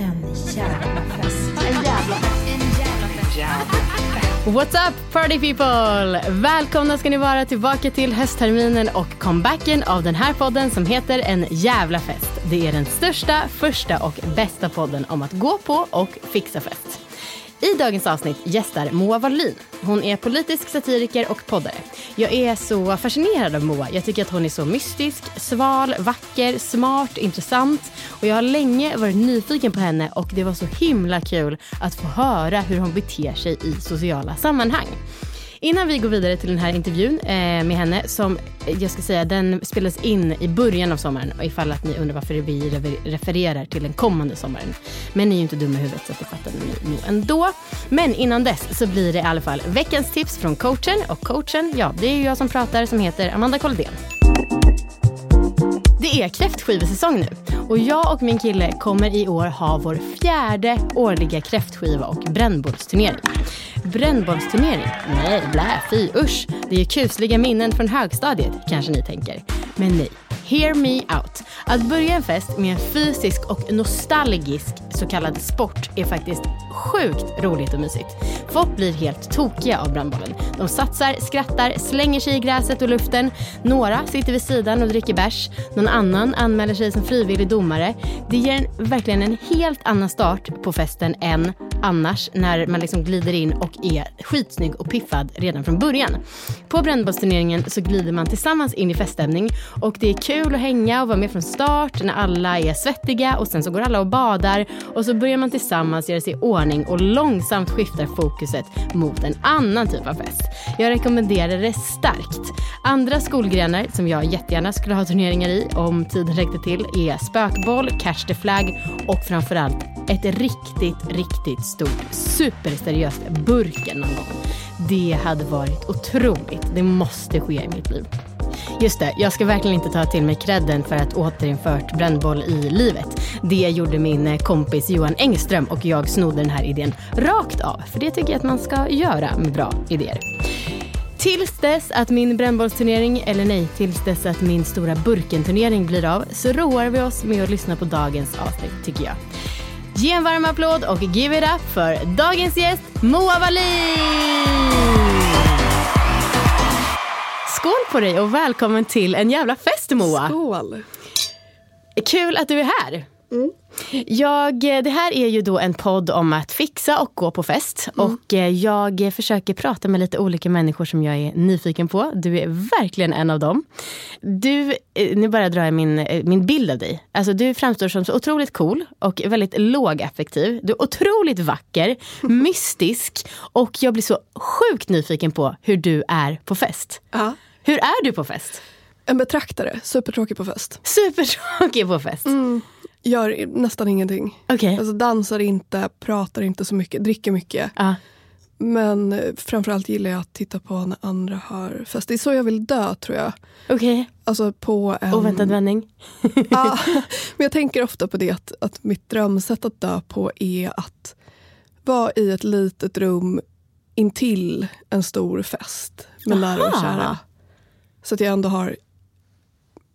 En jävla fest. En jävla What's up party people! Välkomna ska ni vara tillbaka till höstterminen och comebacken av den här podden som heter En jävla fest. Det är den största, första och bästa podden om att gå på och fixa fest. I dagens avsnitt gästar Moa Wallin. Hon är politisk satiriker och poddare. Jag är så fascinerad av Moa. Jag tycker att hon är så mystisk, sval, vacker, smart, intressant. Och jag har länge varit nyfiken på henne och det var så himla kul att få höra hur hon beter sig i sociala sammanhang. Innan vi går vidare till den här intervjun eh, med henne som jag ska säga den spelades in i början av sommaren och ifall att ni undrar varför vi refererar till den kommande sommaren. Men ni är ju inte dumma i huvudet så det fattar ni nog ändå. Men innan dess så blir det i alla fall veckans tips från coachen och coachen, ja det är ju jag som pratar som heter Amanda Koldén. Det är kräftskivesäsong nu och jag och min kille kommer i år ha vår fjärde årliga kräftskiva och brännbollsturnering. Brännbollsturnering? Nej, blä, fy, usch. Det är kusliga minnen från högstadiet, kanske ni tänker. Men nej. Hear me out. Att börja en fest med en fysisk och nostalgisk så kallad sport är faktiskt sjukt roligt och mysigt. Folk blir helt tokiga av brandbollen. De satsar, skrattar, slänger sig i gräset och luften. Några sitter vid sidan och dricker bärs. Någon annan anmäler sig som frivillig domare. Det ger en, verkligen en helt annan start på festen än annars när man liksom glider in och är skitsnygg och piffad redan från början. På brännbollsturneringen så glider man tillsammans in i feststämning och det är kul att hänga och vara med från start när alla är svettiga och sen så går alla och badar och så börjar man tillsammans göra sig i ordning och långsamt skiftar fokuset mot en annan typ av fest. Jag rekommenderar det starkt. Andra skolgrenar som jag jättegärna skulle ha turneringar i om tiden räckte till är spökboll, catch the flag och framförallt ett riktigt, riktigt stort, superseriöst burken någon gång. Det hade varit otroligt. Det måste ske i mitt liv. Just det, jag ska verkligen inte ta till mig credden för att återinfört brännboll i livet. Det gjorde min eh, kompis Johan Engström och jag snodde den här idén rakt av. För det tycker jag att man ska göra med bra idéer. Tills dess att min brännbollsturnering, eller nej, tills dess att min stora burkenturnering blir av så roar vi oss med att lyssna på dagens avsnitt tycker jag. Ge en varm applåd och give it up för dagens gäst Moa Wallin! Skål på dig och välkommen till en jävla fest Moa! Skål! Kul att du är här! Mm. Jag, det här är ju då en podd om att fixa och gå på fest. Mm. Och eh, jag försöker prata med lite olika människor som jag är nyfiken på. Du är verkligen en av dem. Du, eh, nu bara drar jag min, eh, min bild av dig. Alltså, du framstår som så otroligt cool och väldigt lågaffektiv. Du är otroligt vacker, mystisk och jag blir så sjukt nyfiken på hur du är på fest. Ja. Hur är du på fest? En betraktare, supertråkig på fest. Supertråkig på fest? Mm. Gör nästan ingenting. Okay. Alltså dansar inte, pratar inte så mycket, dricker mycket. Uh. Men eh, framförallt gillar jag att titta på när andra har fest. Det är så jag vill dö tror jag. Okej. Okay. Alltså på en... Oväntad vändning. ja, men jag tänker ofta på det att, att mitt drömsätt att dö på är att vara i ett litet rum intill en stor fest med nära och kära. Så att jag ändå har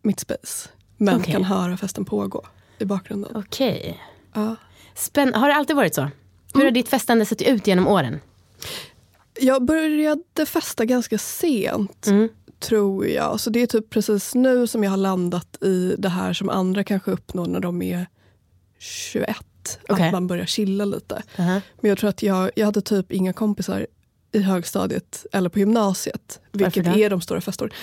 mitt space. Men Okej. kan höra festen pågå i bakgrunden. Okej. Ja. Spänn- har det alltid varit så? Hur har ditt festande sett ut genom åren? Jag började festa ganska sent, Mm. tror jag. Så det är typ precis nu som jag har landat i det här som andra kanske uppnår när de är 21. Okej. Att man börjar chilla lite. Uh-huh. Men jag tror att jag, jag hade typ inga kompisar i högstadiet eller på gymnasiet. Vilket då? är de stora feståren.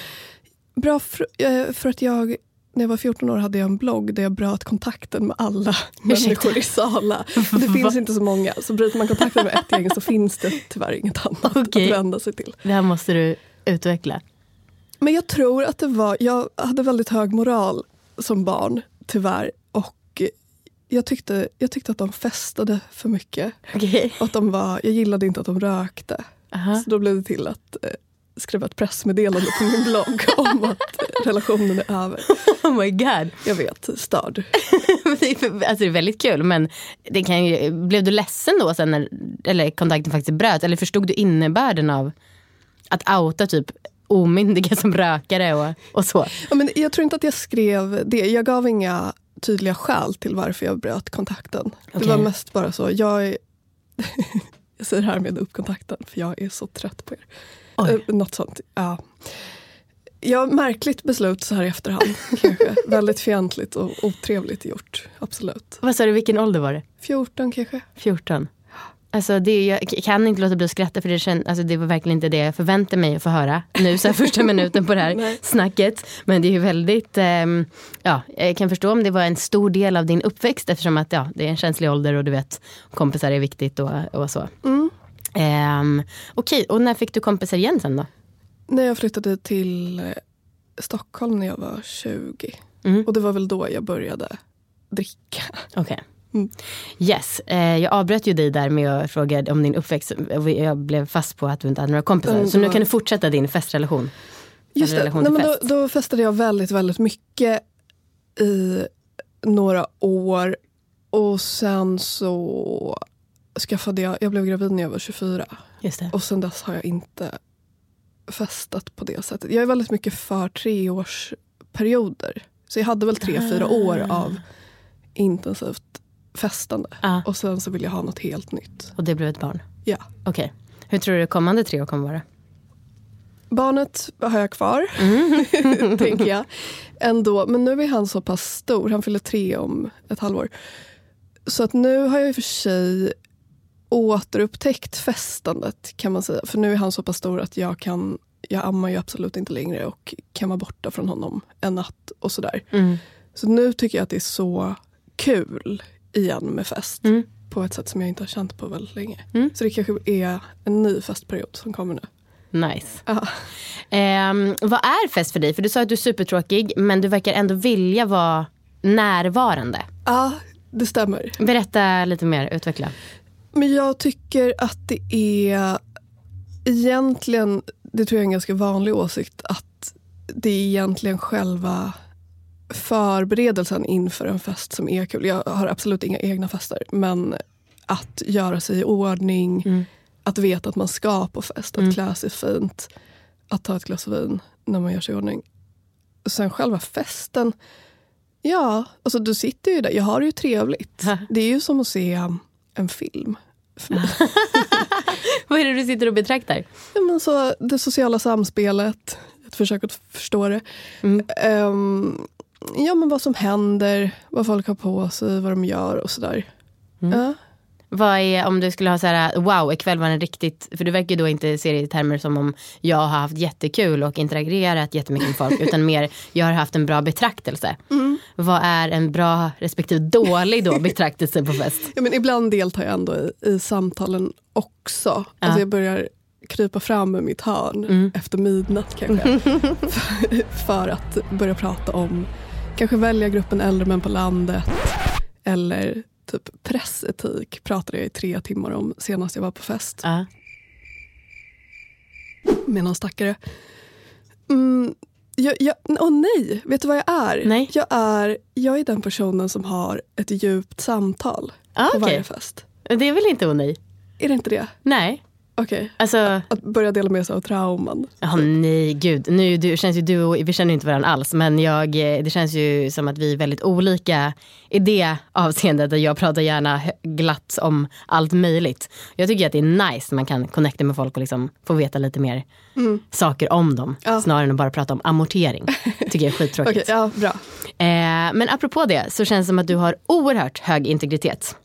Bra för, eh, för att jag, när jag var 14 år hade jag en blogg där jag bröt kontakten med alla människor i Sala. Det finns inte så många. Så bryter man kontakten med ett gäng så finns det tyvärr inget annat Okej. att vända sig till. Det här måste du utveckla. Men jag tror att det var, jag hade väldigt hög moral som barn, tyvärr. Och jag tyckte, jag tyckte att de festade för mycket. Och att de var, jag gillade inte att de rökte. Aha. Så då blev det till att eh, skriva ett pressmeddelande på min blogg om att relationen är över. Oh my god. Jag vet, störd. alltså det är väldigt kul men det kan ju, blev du ledsen då sen när eller kontakten faktiskt bröt? Eller förstod du innebörden av att outa typ omyndiga som rökare och, och så? Ja, men jag tror inte att jag skrev det. Jag gav inga tydliga skäl till varför jag bröt kontakten. Okej. Det var mest bara så. Jag, är, jag säger härmed upp kontakten för jag är så trött på er. Oj. Eh, Något sånt. Ja. Ja, märkligt beslut så här i efterhand. kanske. Väldigt fientligt och otrevligt gjort. Absolut. Vad sa du, vilken ålder var det? 14 kanske. 14? Alltså det, jag kan inte låta bli att skratta för det, känd, alltså det var verkligen inte det jag förväntade mig att få höra nu så här första minuten på det här snacket. Men det är ju väldigt, ehm, ja, jag kan förstå om det var en stor del av din uppväxt eftersom att ja, det är en känslig ålder och du vet kompisar är viktigt och, och så. Mm. Um, Okej, och när fick du kompisar igen sen då? När jag flyttade till eh, Stockholm när jag var 20. Mm. Och det var väl då jag började dricka. Okej. Mm. Yes, eh, jag avbröt ju dig där med att fråga om din uppväxt. Jag blev fast på att du inte hade några kompisar. Mm, så nu kan du fortsätta din festrelation. Just det. Nej, men då, då festade jag väldigt, väldigt mycket i några år. Och sen så skaffade jag, jag blev gravid när jag var 24. Just det. Och sen dess har jag inte festat på det sättet. Jag är väldigt mycket för treårsperioder. Så jag hade väl tre, fyra år Ah. av intensivt festande. Ja. Och sen så vill jag ha något helt nytt. Och det blev ett barn. Ja. Okej. Hur tror du kommande tre år kommer vara? Barnet har jag kvar, Mm. tänker jag. Ändå. Men nu är han så pass stor, han fyller tre om ett halvår. Så att nu har jag i och för sig återupptäckt festandet kan man säga. För nu är han så pass stor att jag kan, jag ammar ju absolut inte längre och kan vara borta från honom en natt och sådär. Mm. Så nu tycker jag att det är så kul igen med fest. Mm. På ett sätt som jag inte har känt på väldigt länge. Mm. Så det kanske är en ny festperiod som kommer nu. Nice. Ehm, vad är fest för dig? För du sa att du är supertråkig men du verkar ändå vilja vara närvarande. Ja, det stämmer. Berätta lite mer, utveckla. Men jag tycker att det är egentligen, det tror jag är en ganska vanlig åsikt, att det är egentligen själva förberedelsen inför en fest som är kul. Jag har absolut inga egna fester, men att göra sig i ordning, Mm. att veta att man ska på fest, att klä sig fint, att ta ett glas vin när man gör sig i ordning. Sen själva festen, ja, alltså du sitter ju där, jag har det ju trevligt. Det är ju som att se en film. Vad är det du sitter och betraktar? Ja, men så, det sociala samspelet, ett försök att förstå det. Mm. Ehm, ja, men vad som händer, vad folk har på sig, vad de gör och sådär. Mm. Ja. Vad är, om du skulle ha så här, wow, ikväll var en riktigt, för du verkar ju då inte se det i termer som om jag har haft jättekul och interagerat jättemycket med folk, utan mer, jag har haft en bra betraktelse. Vad är en bra respektive dålig då betraktelse på fest? Ja, men ibland deltar jag ändå i, i samtalen också. Ja. Alltså jag börjar krypa fram i mitt hörn efter midnatt kanske. för, för att börja prata om kanske välja gruppen äldre män på landet. Eller typ pressetik pratade jag i tre timmar om senast jag var på fest Ja. med någon stackare. Mm, jag, jag, åh nej, vet du vad jag är? Nej. Jag är, jag är den personen som har ett djupt samtal Ah, på okej. varje fest. Det är väl inte och nej? Är det inte det? Nej. Okej. Alltså, Att börja dela med sig av trauman. Ja, nej, gud. Nu du, känns ju du och, vi känner ju inte varandra alls, men jag, eh, det känns ju som att vi är väldigt olika i det avseendet. Jag pratar gärna glatt om allt möjligt. Jag tycker att det är nice man kan connecta med folk och liksom få veta lite mer saker om dem. Ja. Snarare än att bara prata om amortering. tycker jag är skittråkigt. Okej, ja, bra. eh, men apropå det så känns det som att du har oerhört hög integritet.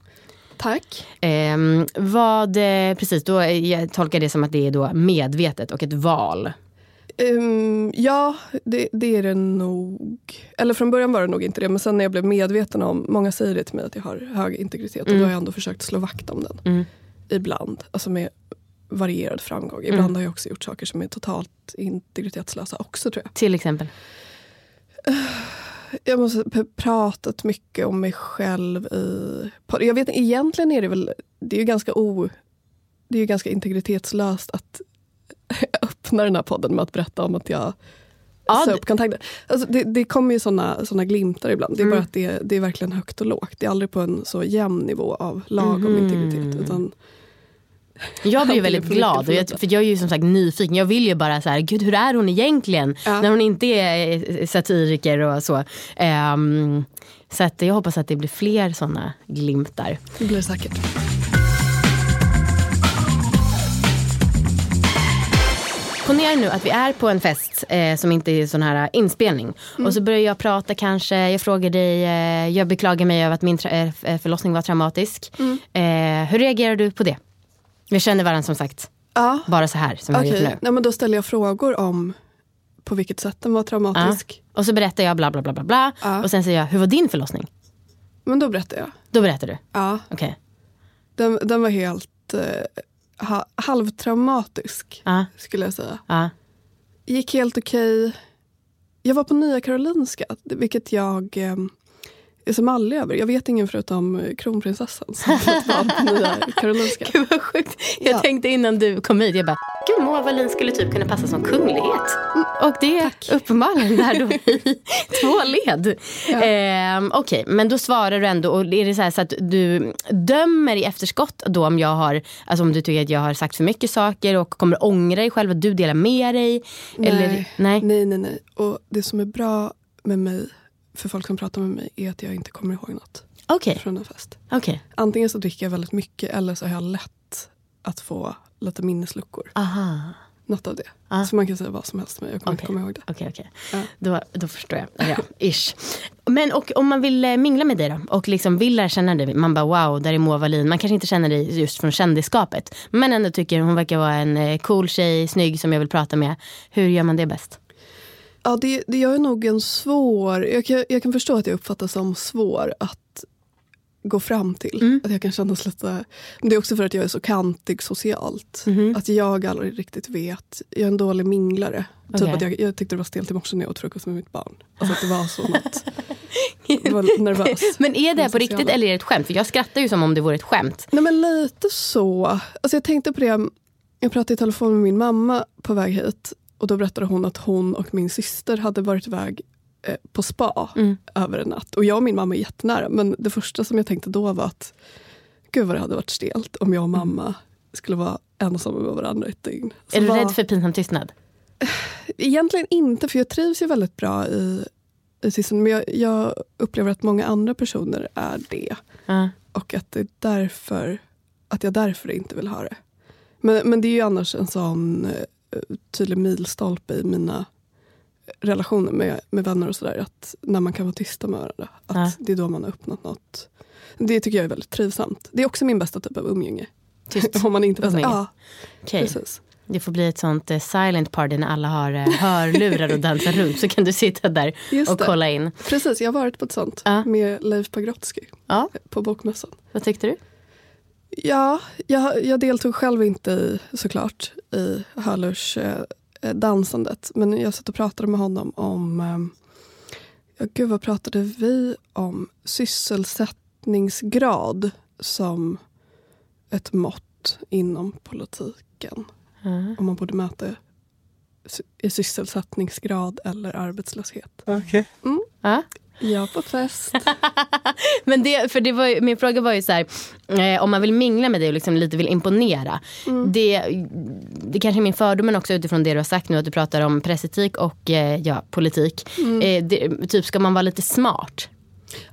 Tack. Eh, vad, eh, precis, då, eh, jag tolkar det som att det är då medvetet och ett val. Ehm, ja, det, det är det nog. Eller från början var det nog inte det. Men sen när jag blev medveten om, många säger det till mig att jag har hög integritet. Och då har jag ändå försökt slå vakt om den. Mm. Ibland. Alltså med varierad framgång. Ibland har jag också gjort saker som är totalt integritetslösa också tror jag. Till exempel. Jag måste pratat mycket om mig själv i... Jag vet egentligen är det väl... Det är ju ganska o... Det är ju ganska integritetslöst att öppna den här podden med att berätta om att jag Ja, sa upp kontakten. Alltså det, det kommer ju såna, såna glimtar ibland. Det är Mm. bara att det, det är verkligen högt och lågt. Det är aldrig på en så jämn nivå av lagom Mhm. integritet. Utan, Jag blir Alltid väldigt glad, och jag, för jag är ju som sagt nyfiken. Jag vill ju bara så här, gud hur är hon egentligen? Ja. När hon inte är eh, satiriker och så. Ehm, så att jag hoppas att det blir fler sådana glimtar. det blir det säkert. Ponera nu att vi är på en fest eh, som inte är sån här inspelning. Och så börjar jag prata kanske, jag frågar dig, eh, jag beklagar mig över att min eh, förlossning var traumatisk. Eh, hur reagerar du på det? Vi känner varandra som sagt, Ja, bara så här som gjort nu. Nej, men Då ställer jag frågor om på vilket sätt den var traumatisk. Och så berättar jag bla bla bla bla bla. Ja. Och sen säger jag, hur var din förlossning? Men då berättar jag. Då berättar du. Ja, Okej. den, den var helt eh, ha, halvtraumatisk Ja, skulle jag säga. ja. gick helt okej. Jag var på Nya Karolinska, vilket jag eh, är så mallig över. Jag vet ingen förutom eh, kronprinsessan som fått vara Nya Karolinska. Gud vad sjukt. Jag Ja. tänkte innan du kom hit, jag bara, gud Moa Wallin skulle typ kunna passa som kunglighet. Och det är uppenbarligen där då i två led. Ja. Ehm, Okej, men då svarar du ändå, och är det så, här så att du dömer i efterskott då om jag har, alltså om du tycker att jag har sagt för mycket saker och kommer ångra dig själv att du delar med dig? Eller, Nej. nej. Nej, nej, nej. Och det som är bra med mig, för folk som pratar med mig, är att jag inte kommer ihåg något Okej, från en fest. okej. Antingen så dricker jag väldigt mycket eller så har jag lätt att få lite minnesluckor. Aha. Något av det. Ah. Så man kan säga vad som helst men jag kommer inte Okej. komma ihåg det. Okej, okej. Ja. Då, då förstår jag. Ja, ish. Men och, om man vill eh, mingla med dig då och liksom vill lära känna dig. Man bara wow, där är Moa Wallin. Man kanske inte känner dig just från kändisskapet. Men ändå tycker hon verkar vara en eh, cool tjej, snygg som jag vill prata med. Hur gör man det bäst? Ja, det, det jag är nog en svår... Jag kan, jag kan förstå att jag uppfattas som svår att gå fram till. Mm. Att jag kan kännas lite... Men det är också för att jag är så kantig socialt. Mhm. Att jag aldrig riktigt vet. Jag är en dålig minglare. Typ Okej. att jag, jag tyckte det var stelt i morse när jag åt frukost med mitt barn. Alltså att det var så något. Jag var nervös. Men är det Den på riktigt eller är det ett skämt? För jag skrattar ju som om det vore ett skämt. Nej men lite så. Alltså jag tänkte på det. Jag pratade i telefon med min mamma på väg hit. Och då berättade hon att hon och min syster hade varit iväg eh, på spa Mm. över en natt. Och jag och min mamma är jättenära. Men det första som jag tänkte då var att gud vad det hade varit stelt om jag och mamma skulle vara ensamma med varandra ett dygn. Så är du vad- rädd för pinsam tystnad? Egentligen inte, för jag trivs ju väldigt bra i, i Sisson. Men jag, jag upplever att många andra personer är det. Ja. Och att det är därför att jag därför inte vill ha det. Men, men det är ju annars en sån eh, tydlig milstolpe i mina relationer med, med vänner och sådär. Att när man kan vara tysta med varandra. Att Ja. det är då man har uppnått något. Det tycker jag är väldigt trivsamt. Det är också min bästa typ av umgänge. Tyst Om man inte umgänge. ja, Okej. precis. Det får bli ett sånt eh, silent party när alla har eh, hörlurar och dansar runt. Så kan du sitta där Just och det. kolla in. Precis, jag har varit på ett sånt Ja. med Leif Pagrotsky Ja, på Bokmässan. vad tyckte du? Ja, jag, jag deltog själv inte i, såklart i Hörlurs eh, dansandet. Men jag satt och pratade med honom om... Eh, ja, gud, vad pratade vi om? Sysselsättningsgrad som ett mått inom politiken. Ja. Om man borde mäta i sysselsättningsgrad eller arbetslöshet. Ja. Ja, på fest. Men det, för det var, min fråga var ju så här, eh, om man vill mingla med dig och liksom lite vill imponera. Det, det kanske är min fördom men också utifrån det du har sagt nu att du pratar om pressetik och eh, ja, politik. Eh, det, typ ska man vara lite smart?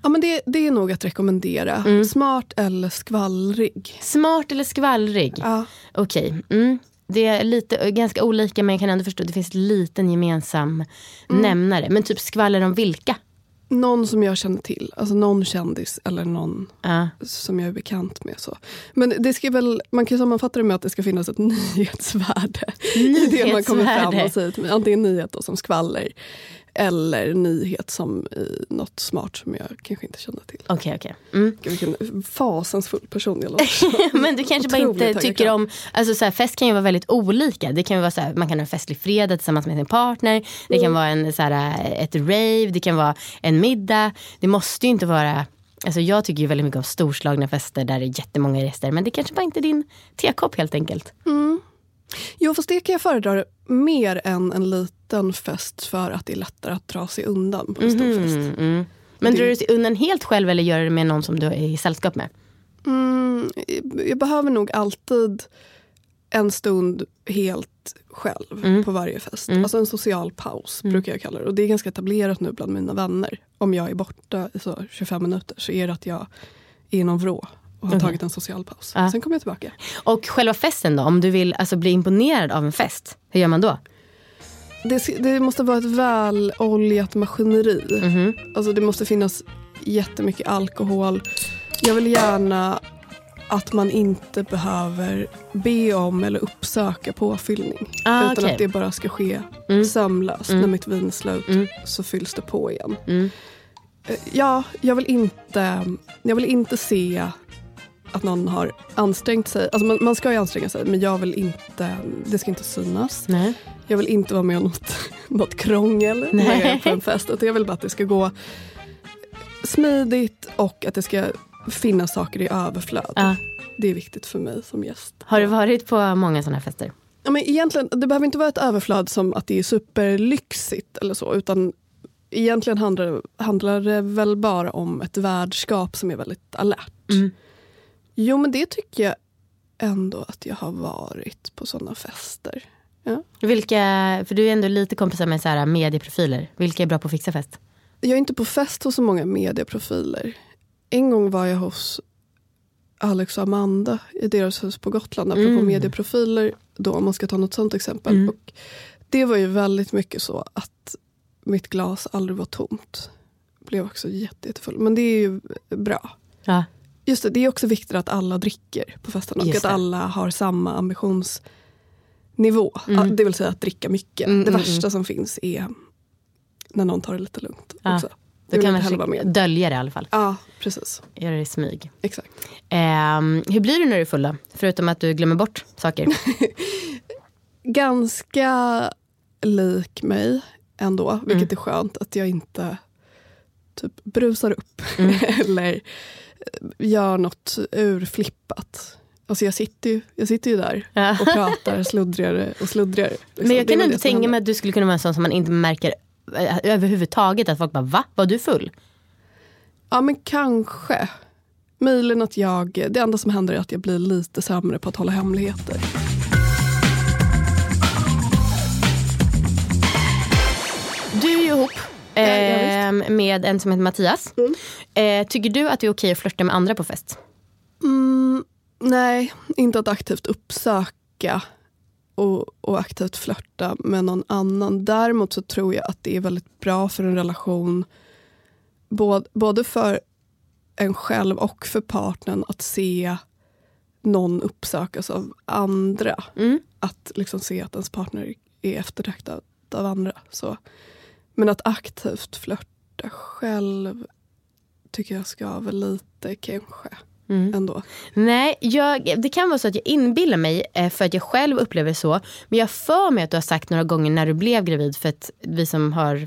Ja, men det, det är nog att rekommendera. Smart eller skvallrig. Smart eller skvallrig? Ja. Okej. Mm. Det är lite, ganska olika men jag kan ändå förstå att det finns en liten gemensam nämnare. Men typ skvaller om vilka? Någon som jag känner till. Alltså någon kändis eller någon Ja. som jag är bekant med. Så. Men det ska väl, man kan sammanfatta det med att det ska finnas ett nyhetsvärde. i det man kommer fram Nyhetsvärde. och säger. Antingen nyhet då, som skvaller eller nyhet som i något smart som jag kanske inte känner till. Okej, okej. Mm. Gud, Vilken fasansfull person jag låter. Men du kanske bara inte tycker om, alltså så här, fest kan ju vara väldigt olika. Det kan vara så här, man kan ha en festlig fredag tillsammans med sin partner. Det kan vara en, så här, ett rave, det kan vara en middag. Det måste ju inte vara, alltså jag tycker ju väldigt mycket om storslagna fester där det är jättemånga gäster. Men det kanske bara inte är din tekopp helt enkelt. Jo, fast det kan jag föredra mer än en liten fest för att det är lättare att dra sig undan på en stor fest. Mm, mm. Men Det- drar du dig undan helt själv eller gör du det med någon som du är i sällskap med? Mm, jag behöver nog alltid en stund helt själv Mm. på varje fest. Alltså en social paus brukar jag kalla det. Och det är ganska etablerat nu bland mina vänner. Om jag är borta i så 25 minuter så är det att jag är i någon vrå och har Okej. tagit en social paus. Ja. Sen kommer jag tillbaka. Och själva festen då? Om du vill alltså, bli imponerad av en fest, hur gör man då? Det, det måste vara ett väloljat maskineri. Mhm. Alltså det måste finnas jättemycket alkohol. Jag vill gärna att man inte behöver be om eller uppsöka påfyllning. Ah, utan okej. att det bara ska ske Mm. sömlöst. Mm. När mitt vin är slut Mm. så fylls det på igen. Mm. Eh, Ja, jag vill inte, jag vill inte se att någon har ansträngt sig. Alltså man, man ska ju anstränga sig men jag vill inte, det ska inte synas. Nej. Jag vill inte vara med om något, något krångel när Nej. jag är på en fest. Utan jag vill bara att det ska gå smidigt och att det ska finnas saker i överflöd. Ja. Det är viktigt för mig som gäst. Har du varit på många sådana fester? Ja, men egentligen, det behöver inte vara ett överflöd som att det är superlyxigt eller så. Utan egentligen handlar, handlar det väl bara om ett värdskap som är väldigt alert. Mm. Jo men det tycker jag ändå att jag har varit på sådana fester. Vilka, för du är ändå lite kompisar med så här medieprofiler. Vilka är bra på att fixa fest? Jag är inte på fest hos så många medieprofiler. En gång var jag hos Alex och Amanda i deras hus på Gotland. Apropå Mm. medieprofiler, då, om man ska ta något sånt exempel. Mm. Och det var ju väldigt mycket så att mitt glas aldrig var tomt. Blev också jätte, jättefull. Men det är ju bra. Ja. Just det, det är också viktigt att alla dricker på festen och Just att det. alla har samma ambitionsnivå. Mm. Det vill säga att dricka mycket. Mm, det mm, värsta mm. som finns är när någon tar det lite lugnt. Ja. Också. Vill kan med. dölja det i alla fall. Ja, precis. Göra det i smyg. Exakt. Ehm, hur blir du när du är full då? Förutom att du glömmer bort saker. Ganska lik mig ändå, vilket Mm. är skönt att jag inte typ brusar upp Mm. eller eh, gör något urflippat. Alltså jag sitter ju, jag sitter ju där Ja. och pratar sluddrigare och sluddrigare. liksom. Men jag kan som tänka mig att du skulle kunna vara en sån som man inte märker eh, överhuvudtaget. Att folk bara, va? Var du full? Ja men kanske. Möjligen att jag, det enda som händer är att jag blir lite sämre på att hålla hemligheter. Du är ju ihop ehm, med en som heter Mattias. Mm. Eh, tycker du att det är okej att flirta med andra på fest? Mm, nej, inte att aktivt uppsöka och, och aktivt flörta med någon annan. Däremot så tror jag att det är väldigt bra för en relation både, både för en själv och för partnern att se någon uppsökas av andra. Mm. Att liksom se att ens partner är eftertraktad av andra. Så. Men att aktivt flörta själv tycker jag ska väl lite kanske Mm. ändå. Nej, jag, det kan vara så att jag inbillar mig eh, för att jag själv upplever så. Men jag för mig att du har sagt några gånger när du blev gravid för att vi som har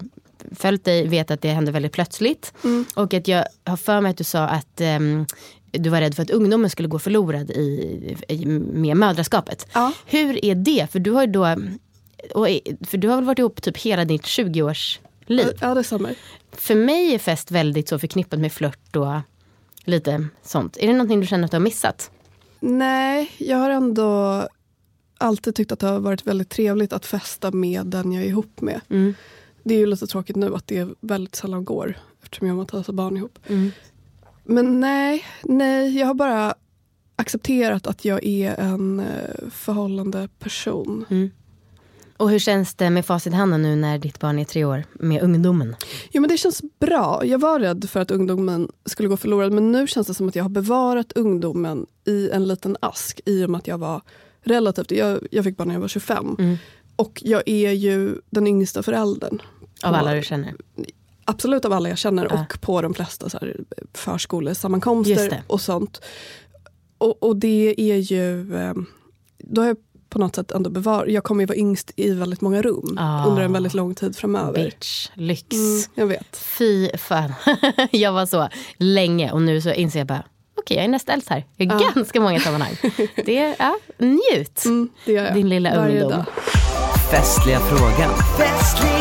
följt dig vet att det hände väldigt plötsligt. Mm. Och att jag har för mig att du sa att ehm, du var rädd för att ungdomen skulle gå förlorad i, i, med mödraskapet. Ja. Hur är det? För du har ju då och, för du har väl varit ihop typ hela ditt 20-års liv. Ja, det stämmer. För mig är fest väldigt så förknippat med flört och lite sånt. Är det någonting du känner att du har missat? Nej, jag har ändå alltid tyckt att det har varit väldigt trevligt att festa med den jag är ihop med. Mm. Det är ju lite tråkigt nu att det väldigt sällan går eftersom jag har massa barn ihop. Mm. Men nej, nej, jag har bara accepterat att jag är en eh, förhållande person. Mm. Och hur känns det med facit i handen nu när ditt barn är tre år med ungdomen? Jo, men det känns bra. Jag var rädd för att ungdomen skulle gå förlorad men nu känns det som att jag har bevarat ungdomen i en liten ask i och med att jag var relativt, jag, jag fick barn när jag var 25. Mm. Och jag är ju den yngsta föräldern. Av alla du känner? Absolut av alla jag känner Ja. och på de flesta så här, förskolesammankomster och sånt. Och, och det är ju, eh, då har jag på något sätt ändå bevarat, jag kommer ju vara yngst i väldigt många rum Ah. under en väldigt lång tid framöver. Bitch, lyx. Mm, jag vet. Fy fan. jag var så länge och nu så inser jag bara okej jag är näst äldst här. I Ja. ganska många sammanhang. Det är, ja, njut. Mm, det gör jag. Din lilla Varje ungdom. dag. Festliga frågan. Festliga frågan.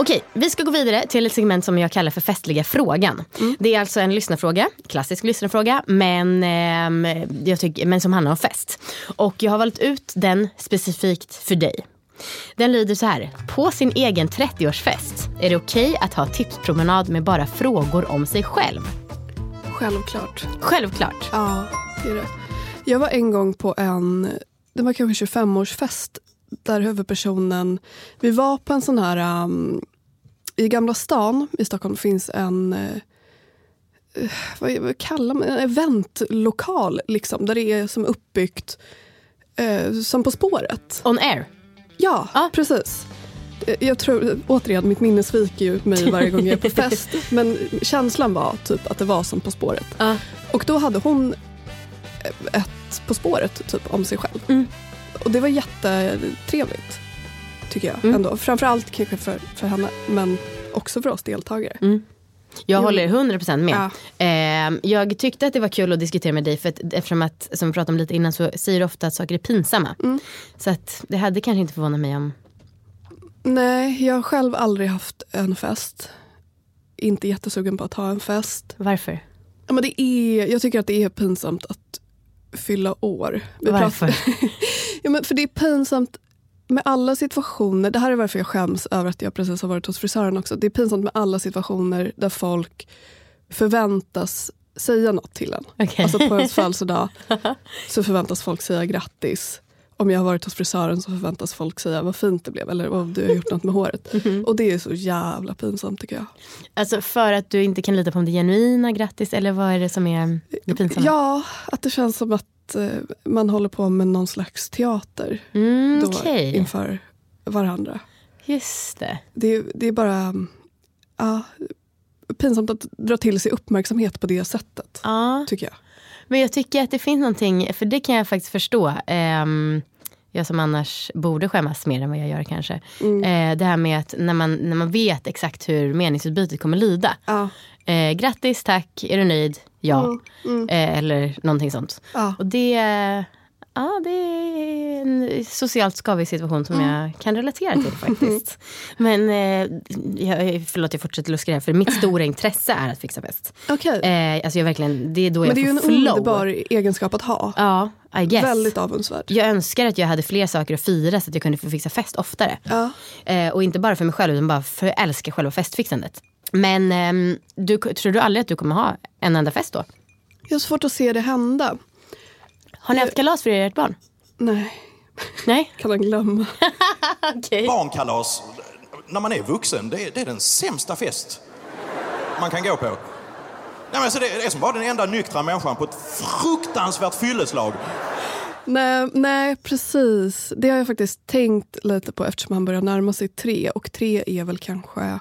Okej, vi ska gå vidare till ett segment som jag kallar för festliga frågan. Mm. Det är alltså en lyssnarfråga, klassisk lyssnarfråga, men, ehm, jag tycker, men som handlar om fest. Och jag har valt ut den specifikt för dig. Den lyder så här. På sin egen 30-årsfest är det okej att ha tipspromenad med bara frågor om sig själv. Självklart. Självklart. Ja, det är det. Jag var en gång på en, det var kanske 25-årsfest där huvudpersonen, vi var på en sån här, um, i Gamla stan i Stockholm finns en, eh, vad, vad kallar man en eventlokal liksom, där det är som uppbyggt eh, som På spåret. On air. Ja, Ja. precis. Jag tror, återigen, mitt minne sviker ju mig varje gång jag är på fest. Men känslan var typ att det var som På spåret. Ja. Och då hade hon ett På spåret typ om sig själv. Mm. Och det var jättetrevligt. Tycker jag Mm. ändå. Framförallt kanske för, för henne men också för oss deltagare. Mm. Jag Jo. håller 100% med. Ja. Ehm, jag tyckte att det var kul att diskutera med dig för att eftersom att, som vi pratade om lite innan så säger du ofta att saker är pinsamma. Mm. Så att det hade kanske inte förvånat mig om... Nej, jag har själv aldrig haft en fest. Inte jättesugen på att ha en fest. Varför? Ja, men det är, jag tycker att det är pinsamt att fylla år. Vi Varför? ja, men för det är pinsamt med alla situationer. Det här är varför jag skäms över att jag precis har varit hos frisören också. Det är pinsamt med alla situationer där folk förväntas säga något till en. Okej. Alltså på ens födelsedag så förväntas folk säga grattis. Om jag har varit hos frisören så förväntas folk säga vad fint det blev eller om du har gjort något med håret. Och det är så jävla pinsamt tycker jag. Alltså för att du inte kan lita på om det är genuina grattis eller vad är det som är det pinsamma? Ja, att det känns som att eh, man håller på med någon slags teater mm, då Okej, inför varandra. just det. Det, det är bara mm, ja, pinsamt att dra till sig uppmärksamhet på det sättet, Ja. tycker jag. Men jag tycker att det finns någonting, för det kan jag faktiskt förstå. Ehm, jag som annars borde skämmas mer än vad jag gör kanske. Eh, det här med att när man, när man vet exakt hur meningsutbytet kommer lyda. Ja, Eh, grattis, tack, är du nöjd? Ja. Mm, mm. Eh, eller någonting sånt. ja. Och det, ja, det är en socialt skavig situation som Mm. jag kan relatera till faktiskt. Men eh, jag, förlåt jag fortsätter luska här för mitt stora intresse är att fixa fest. Okej. Eh, alltså jag verkligen, det är då Men jag det är ju en får flow. underbar egenskap att ha. Ja, I guess. Väldigt avundsvärd. Jag önskar att jag hade fler saker att fira så att jag kunde få fixa fest oftare. Ja. Eh, och inte bara för mig själv utan bara för jag älskar själva festfixandet. Men ehm, du, tror du aldrig att du kommer ha en enda fest då? Jag har svårt att se det hända. Har ni haft kalas för ert barn? Nej, Nej? kan man glömma. Okej. Barnkalas, när man är vuxen, det är, det är den sämsta fest man kan gå på. Nej, men alltså det är som bara den enda nyktra människan på ett fruktansvärt fylleslag. Nej, nej, precis. Det har jag faktiskt tänkt lite på eftersom han börjar närma sig tre. Och tre är väl kanske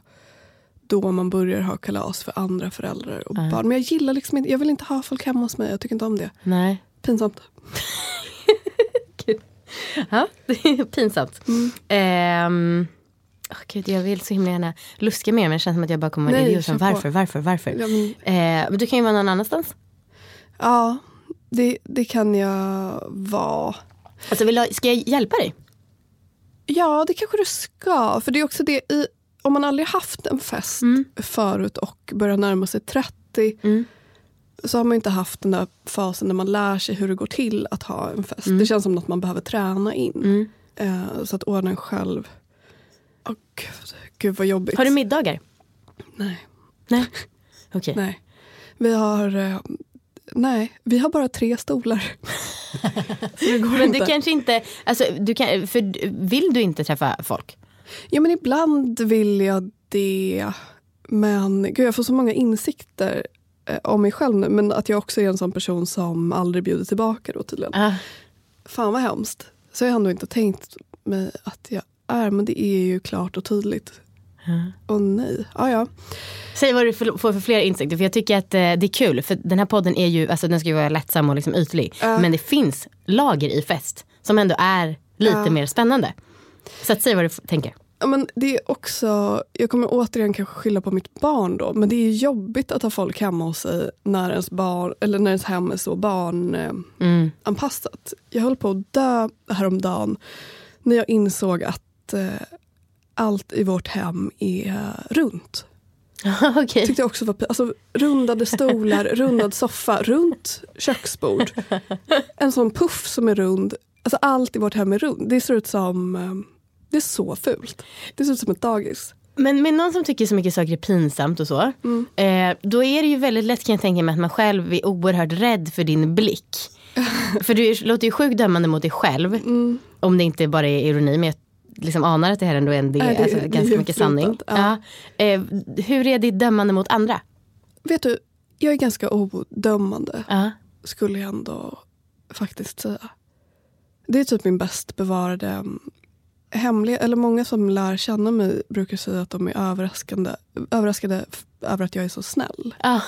då man börjar ha kalas för andra föräldrar och barn. Men jag gillar liksom inte, jag vill inte ha folk hemma hos mig. Jag tycker inte om det. Nej. Pinsamt. Ja, pinsamt. Mm. Ehm, åh, Gud, jag vill så himla gärna luska mer men det känns som att jag bara kommer Nej, en idiot. Varför, varför, varför? Ja, men, Eh, men du kan ju vara någon annanstans. ja det, det kan jag vara. Alltså, vill jag, ska jag hjälpa dig? Ja, det kanske du ska. För det är också det i, om man aldrig haft en fest Mm. förut och börjar närma sig 30 Mm. så har man inte haft den där fasen när man lär sig hur det går till att ha en fest. Mm. Det känns som något man behöver träna in. Mm. Eh, så att ordna en själv. Åh gud, gud vad jobbigt. Har du middagar? Nej. Nej. Okej. Nej. Vi har... Eh, nej, vi har bara tre stolar. det Men inte. du kanske inte, alltså, du kan, för vill du inte träffa folk? Ja, men ibland vill jag det. Men gud, jag får så många insikter eh, om mig själv nu. Men att jag också är en sån person som aldrig bjuder tillbaka då tydligen. Ah. Fan vad hemskt. Så har jag ändå inte tänkt mig att jag är. Men det är ju klart och tydligt. Åh nej. Ja, ja. Säg vad du får för fler insikter, för jag tycker att eh, det är kul. För den här podden är ju, alltså den ska ju vara lättsam och liksom ytlig. Ja. Men det finns lager i fest som ändå är lite Ja. mer spännande. Så att säg vad du tänker. Ja, men det är också, jag kommer återigen kanske skylla på mitt barn då, men det är jobbigt att ha folk hemma hos sig när ens, barn, eller när ens hem är så barnanpassat. Mm. Jag höll på att dö häromdagen när jag insåg att eh, allt i vårt hem är runt. Okej. Tyckte jag också var alltså, rundade stolar, rundad soffa, runt köksbord. En sån puff som är rund. Alltså allt i vårt hem är runt. Det ser ut som, eh, det är så fult. Det ser ut som ett dagis. Men med någon som tycker så mycket saker är pinsamt och så. Eh, då är det ju väldigt lätt kan jag tänka mig att man själv är oerhört rädd för din blick. för du låter ju sjukt dömande mot dig själv. Mm. Om det inte bara är ironi. Men jag liksom anar att det här ändå är en del, är alltså, ganska mycket sanning. ja. Ja. Eh, hur är ditt dömande mot andra? Vet du, jag är ganska odömande Ja. skulle jag ändå faktiskt säga. Det är typ min bäst bevarade mm, hemliga, eller många som lär känna mig brukar säga att de är överraskande, överraskade över att jag är så snäll. Ja.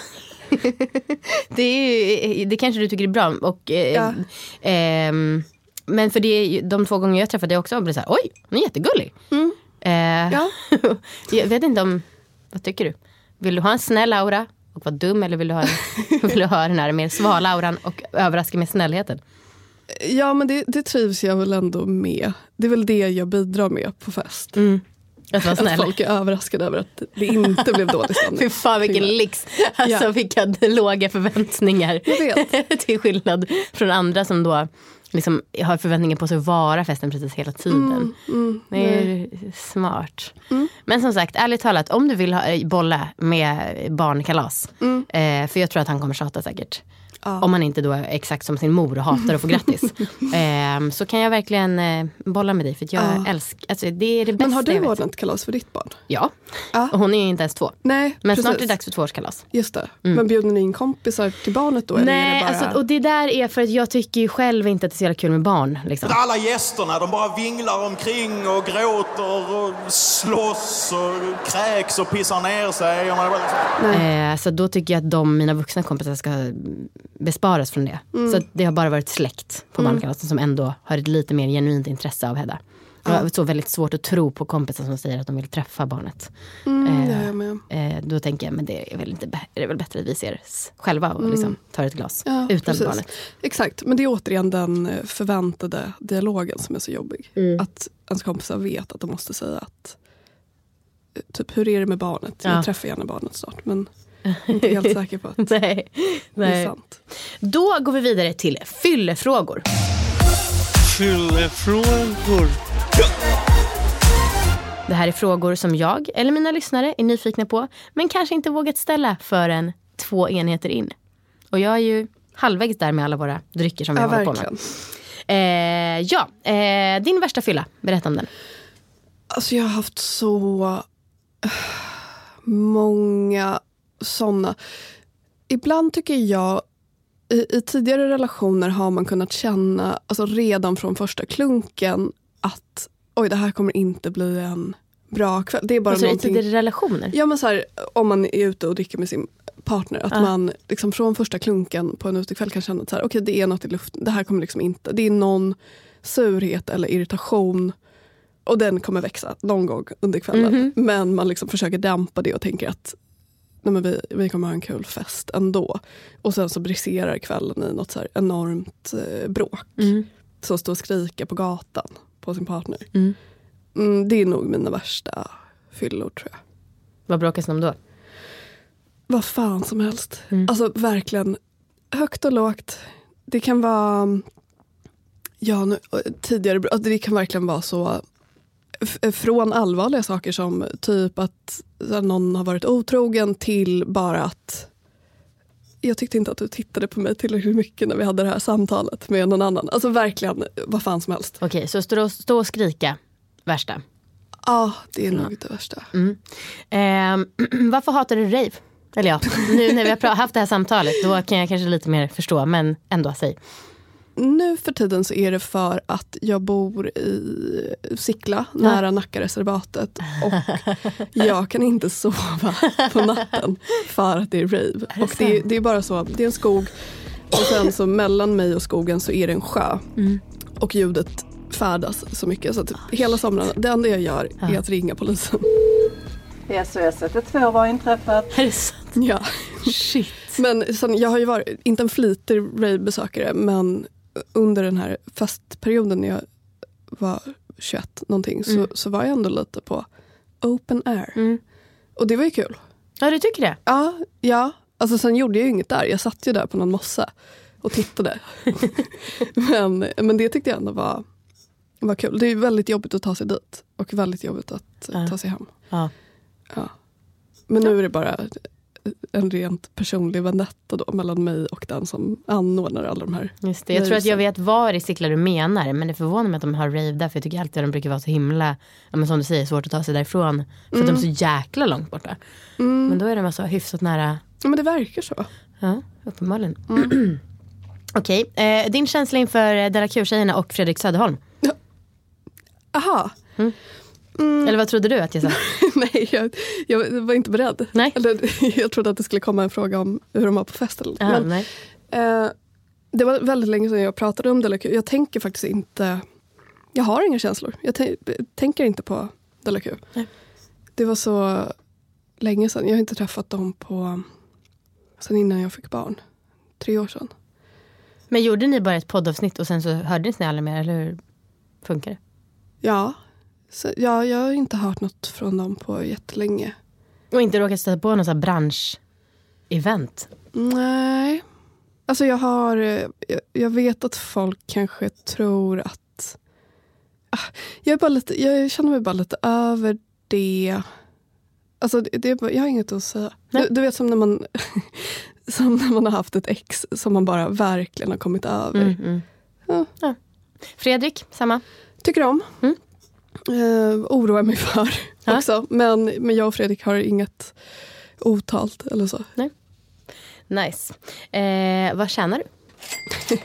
det, är, ju- det kanske du tycker är bra. Och, eh, Ja. ehm, men för det de två gånger jag träffade dig också, blev så här, oj, hon är jättegullig. Mm. Eh, Ja. jag vet inte om, vad tycker du? Vill du ha en snäll aura och vara dum eller vill du ha, vill du ha den här mer svala auran och överraska med snällheten? Ja men det, det trivs jag väl ändå med. Det är väl det jag bidrar med på fest. Mm. Att Att folk är överraskade över att det inte blev dålig stämning. Fy fan vilken lyx. Alltså Ja. vilka låga förväntningar. Till skillnad från andra som då liksom har förväntningar på sig att vara festen precis hela tiden. Mm, Det är smart. Men som sagt, ärligt talat, om du vill ha, eh, bolla med barnkalas. Eh, för jag tror att han kommer tjata säkert. Ja. Om han inte då är exakt som sin mor och hatar att få grattis. eh, så kan jag verkligen eh, bolla med dig. För att jag Ja. älskar, alltså, det är det bästa Men har du ordnat kalas för ditt barn? Ja, Ja. och hon är ju inte ens två. Nej, Men precis. snart är det dags för tvåårskalas. Just det. Men bjuder ni in kompisar till barnet då? Nej, det bara... alltså, och det där är för att jag tycker ju själv inte att det är så jävla kul med barn. Liksom. Alla gästerna, de bara vinglar omkring och gråter och slåss och kräks och pissar ner sig. Och man bara, Eh, så då tycker jag att de, mina vuxna kompisar ska besparas från det. Så att det har bara varit släkt på barnkalasen som ändå har ett lite mer genuint intresse av Hedda. Jag har så väldigt svårt att tro på kompisar som säger att de vill träffa barnet. Mm, Eh. Eh, då tänker jag, men det är väl, inte, är det väl bättre att vi ser själva och liksom tar ett glas Ja, utan precis. barnet. Exakt, men det är återigen den eh, förväntade dialogen som är så jobbig. Mm. Att ens kompisar vet att de måste säga att eh, Typ, hur är det med barnet? Ja. Jag träffar gärna barnet snart men inte helt säker på att Nej, det är sant. Då går vi vidare till fyllefrågor. Fyllefrågor. Det här är frågor som jag eller mina lyssnare är nyfikna på men kanske inte vågat ställa förrän två enheter in. Och jag är ju halvvägs där med alla våra drycker som vi Ja, håller på verkligen. med. Eh, ja, eh, din värsta fylla, berätta om den. Alltså jag har haft så eh, många såna. Ibland tycker jag i, i tidigare relationer har man kunnat känna alltså redan från första klunken att oj det här kommer inte bli en bra kväll. Det är bara Alltså, I någonting. tidigare relationer. Ja men så här, om man är ute och dricker med sin partner. Att Ja. man liksom från första klunken på en utekväll kan känna att så här, okay, det är något i luften. Det här kommer liksom inte. Det är någon surhet eller irritation. Och den kommer växa någon gång under kvällen. Mhm. Men man liksom försöker dämpa det och tänker att nej men vi, vi kommer ha en kul fest ändå. Och sen så briserar kvällen i något så enormt eh, bråk. Mm. Så stå och skrika på gatan på sin partner. Mm. Mm, det är nog mina värsta fyllor tror jag. Vad bråkas ni om då? Vad fan som helst. Alltså verkligen högt och lågt. Det kan vara ja, nu, tidigare, alltså, det kan verkligen vara så från allvarliga saker som typ att någon har varit otrogen till bara att jag tyckte inte att du tittade på mig tillräckligt mycket när vi hade det här samtalet med någon annan. Alltså verkligen vad fan som helst. Okej, så stå, och- stå och skrika, värsta. Ja, det är nog det värsta. Ehm, varför hatar du rave? Eller ja, nu när vi har haft det här samtalet då kan jag kanske lite mer förstå, men ändå, säg. Nu för tiden så är det för att jag bor i Sickla, nära Nackareservatet. Och jag kan inte sova på natten för att det är rave. och det är, det är bara så, det är en skog och sen så mellan mig och skogen så är det en sjö. Och ljudet färdas så mycket så att hela somrarna, det enda jag gör är att ringa polisen. SOS 112 var inträffat. Är det sant? Ja. Shit. Men sen, jag har ju varit, inte en flitig rave-besökare, men under den här festperioden när jag var 21 någonting så, så var jag ändå lite på open air. Och det var ju kul. Ja, du tycker det? Ja, ja. Alltså sen gjorde jag ju inget där. Jag satt ju där på någon mossa och tittade. men, men det tyckte jag ändå var, var kul. Det är väldigt jobbigt att ta sig dit och väldigt jobbigt att Ja. ta sig hem. Ja. Ja. Men nu är det bara en rent personlig vendetta då mellan mig och den som anordnar alla de här. Just det. Jag tror att jag vet var i Sickla du menar, men det förvånar mig att de har rave där, för jag tycker alltid att de brukar vara så himla, ja, men som du säger, svårt att ta sig därifrån. För att de är så jäkla långt borta. Men då är de alltså hyfsat nära, Ja men det verkar så. ja, uppenbarligen. Okej, eh, din känsla inför Della Q-tjejerna och Fredrik Söderholm. Aha. Eller vad trodde du att jag sa? Nej, jag, jag var inte beredd. Nej. Eller, jag trodde att det skulle komma en fråga om hur de var på fest. Eller. Ja, men, nej. eh, det var väldigt länge sedan jag pratade om Q. Jag tänker faktiskt inte... Jag har inga känslor. Jag tän- tänker inte på. Nej. Det var så länge sedan. Jag har inte träffat dem på... Sen innan jag fick barn. Tre år sedan. Men gjorde ni bara ett poddavsnitt och sen så hördes ni aldrig mer, eller hur funkar det? Ja. Så, ja, jag har inte hört något från dem på jättelänge. Och inte råkat stöta på här bransch-event? Nej. Alltså jag har... Jag, jag vet att folk kanske tror att... Ah, Jag, är bara lite, jag känner mig bara lite över det. Alltså det, det jag har inget att säga. Du, du vet som när man som när man har haft ett ex som man bara verkligen har kommit över. Mm, mm. Ja. Ja. Fredrik, samma? Tycker om. Mm. Eh, oroar mig för Ja. också. Men, men jag och Fredrik har inget otalt eller så. Nice. Eh, vad tjänar du?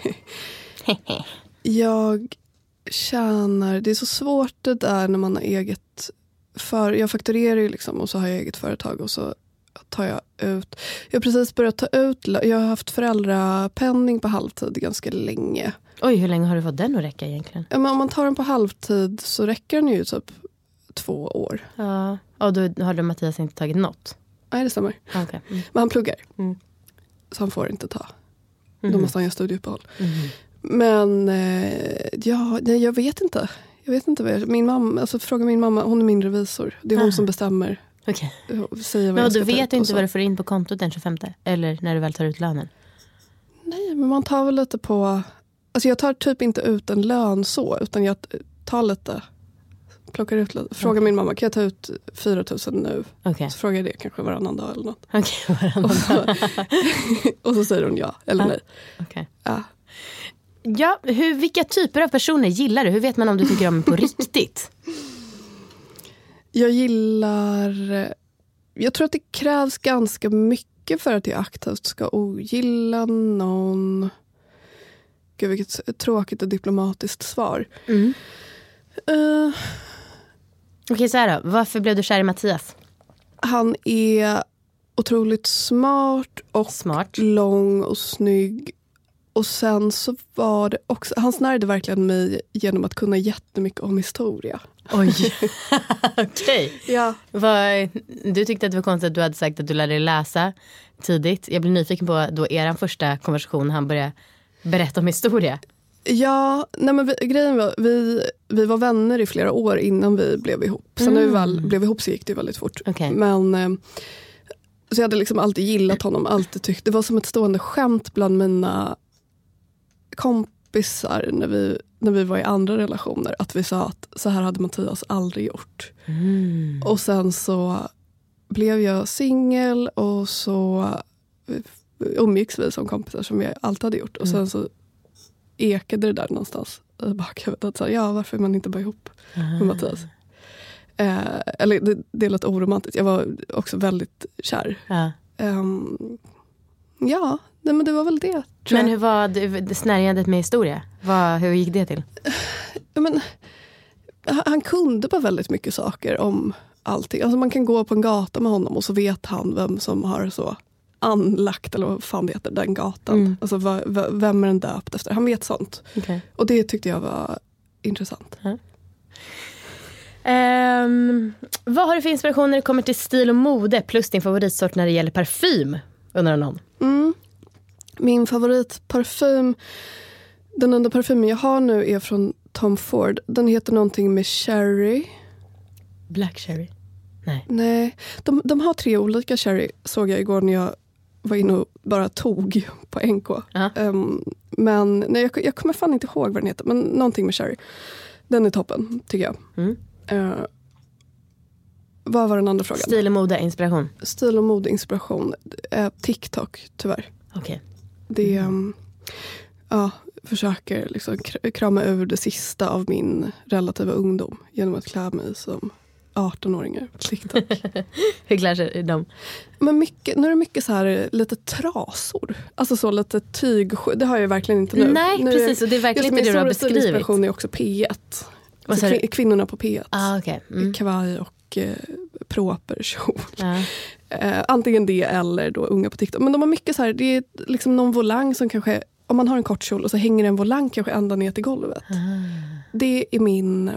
Jag tjänar... Det är så svårt det där när man har eget... För, jag fakturerar ju liksom och så har jag eget företag och så tar jag ut... Jag har precis börjat ta ut... Jag har haft föräldrapenning på halvtid ganska länge. Oj, hur länge har du fått den att räcka egentligen? Ja, men om man tar den på halvtid så räcker den ju typ två år. Ja, och då har du Mattias inte tagit något? Nej, det stämmer. Ah, okej. Mm. Men han pluggar. Mm. Så han får inte ta. Då Mhm. måste han göra studieuppehåll. Mhm. Men eh, ja, nej, jag vet inte. Jag vet inte vad jag, min mamma, alltså fråga min mamma, hon är min revisor. Det är hon Ah. som bestämmer. Okej. Säger vad Men jag och ska du ta ut vet inte vad du får in på kontot den 25? Eller när du väl tar ut lönen? Nej, men man tar väl lite på... Alltså jag tar typ inte ut en lön så, utan jag tar lite. Plockar ut lite. Frågar min mamma, kan jag ta ut 4 000 nu? Okej, Så frågar jag det kanske varannan dag eller något. okej. varannan Och så, och så säger hon ja eller Ja. nej. Okej. Ja. Ja, hur, vilka typer av personer gillar du? Hur vet man om du tycker om på riktigt? Jag gillar... Jag tror att det krävs ganska mycket för att jag aktivt ska ogilla någon. Gud, vilket tråkigt och diplomatiskt svar. Mm. Eh, Okej, så här då. Varför blev du kär i Mattias? han är otroligt smart och Smart. lång och snygg. Och sen så var det också... Han snärjde verkligen mig genom att kunna jättemycket om historia. Oj. Okej. Ja. Vad- Du tyckte att det var konstigt att du hade sagt att du lärde dig läsa tidigt. Jag blir nyfiken på då er första konversation, han började berätta om historia. Ja, nej men vi, grejen var, vi, vi var vänner i flera år innan vi blev ihop. Sen när vi väl blev ihop så gick det väldigt fort. Okej. Men eh, så jag hade liksom alltid gillat honom, alltid tyckt. Det var som ett stående skämt bland mina kompisar när vi, när vi var i andra relationer. Att vi sa att så här hade Mattias aldrig gjort. Och sen så blev jag singel och så umgicks vi som kompisar som vi alltid hade gjort. Och sen så ekade det där någonstans i bakhuvudet. Att så här, ja, varför är man inte bara ihop med Mattias? Eh, eller det, det lät oromantiskt. Jag var också väldigt kär. Ja. Ehm, ja, nej, men det var väl det. Tror Men hur var det, det snärjandet med historia? Vad, hur gick det till? Men, han, kunde bara väldigt mycket saker om allting. Alltså man kan gå på en gata med honom och så vet han vem som har så anlagt, eller vad fan det heter, den gatan. Mm. Alltså vem är den döpt efter? Han vet sånt. Okay. Och det tyckte jag var intressant. Ehm, vad har du för inspiration när det kommer till stil och mode plus din favoritsort när det gäller parfym? Undrar någon. Mm. Min favoritparfym, den enda parfymen jag har nu är från Tom Ford. Den heter någonting med cherry. Black cherry. Nej. Nej, de, de har tre olika cherry såg jag igår när jag var inne och bara tog på NK. Ja. Ehm, men nej, jag, jag kommer fan inte ihåg vad den heter, men någonting med cherry. Den är toppen, tycker jag. Mm. Eh, vad var den andra frågan? Stil och mode, inspiration. Stil och modeinspiration. Uh, TikTok, tyvärr. Okej. Det um, ja, försöker liksom kr- krama ur det sista av min relativa ungdom genom att klä mig som 18-åringar på TikTok. Hur klär sig de? Men mycket, nu är det mycket så här lite trasor. Alltså så lite tyg. Det har jag verkligen inte nu. Nej, nu precis. Och det är verkligen inte det du har min beskrivit. stilinspiration är också P1. Vad Så kvinnorna på P1. Ah, okej. Mm. Kavaj och eh, proper kjol. Ja. Eh, antingen det eller då unga på TikTok. Men de har mycket så här, det är liksom någon volang som kanske, om man har en kort kjol och så hänger en volang kanske ända ner till golvet. Ah. Det är min,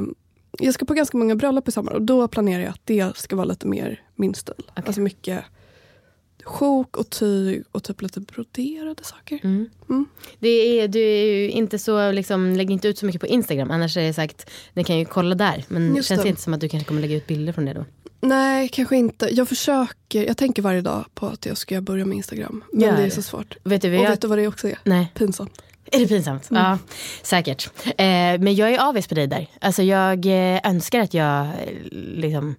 jag ska på ganska många bröllop i sommar och då planerar jag att det ska vara lite mer min stil. Alltså mycket sjok och tyg och typ lite broderade saker. Mm. Mm. Det är, du är ju inte så, liksom, lägg inte ut så mycket på Instagram. Annars är det sagt, ni kan ju kolla där. Men Just känns det det. inte som att du kanske kommer lägga ut bilder från det då? Nej, kanske inte. Jag försöker, jag tänker varje dag på att jag ska börja med Instagram. Men Gör det är det. så svårt. Vet du vad Och jag... vet du vad det också är? Nej. Pinsamt. Är det pinsamt? Mm. Ja, säkert. Eh, men jag är avis på dig där. Alltså jag eh, önskar att jag eh, liksom...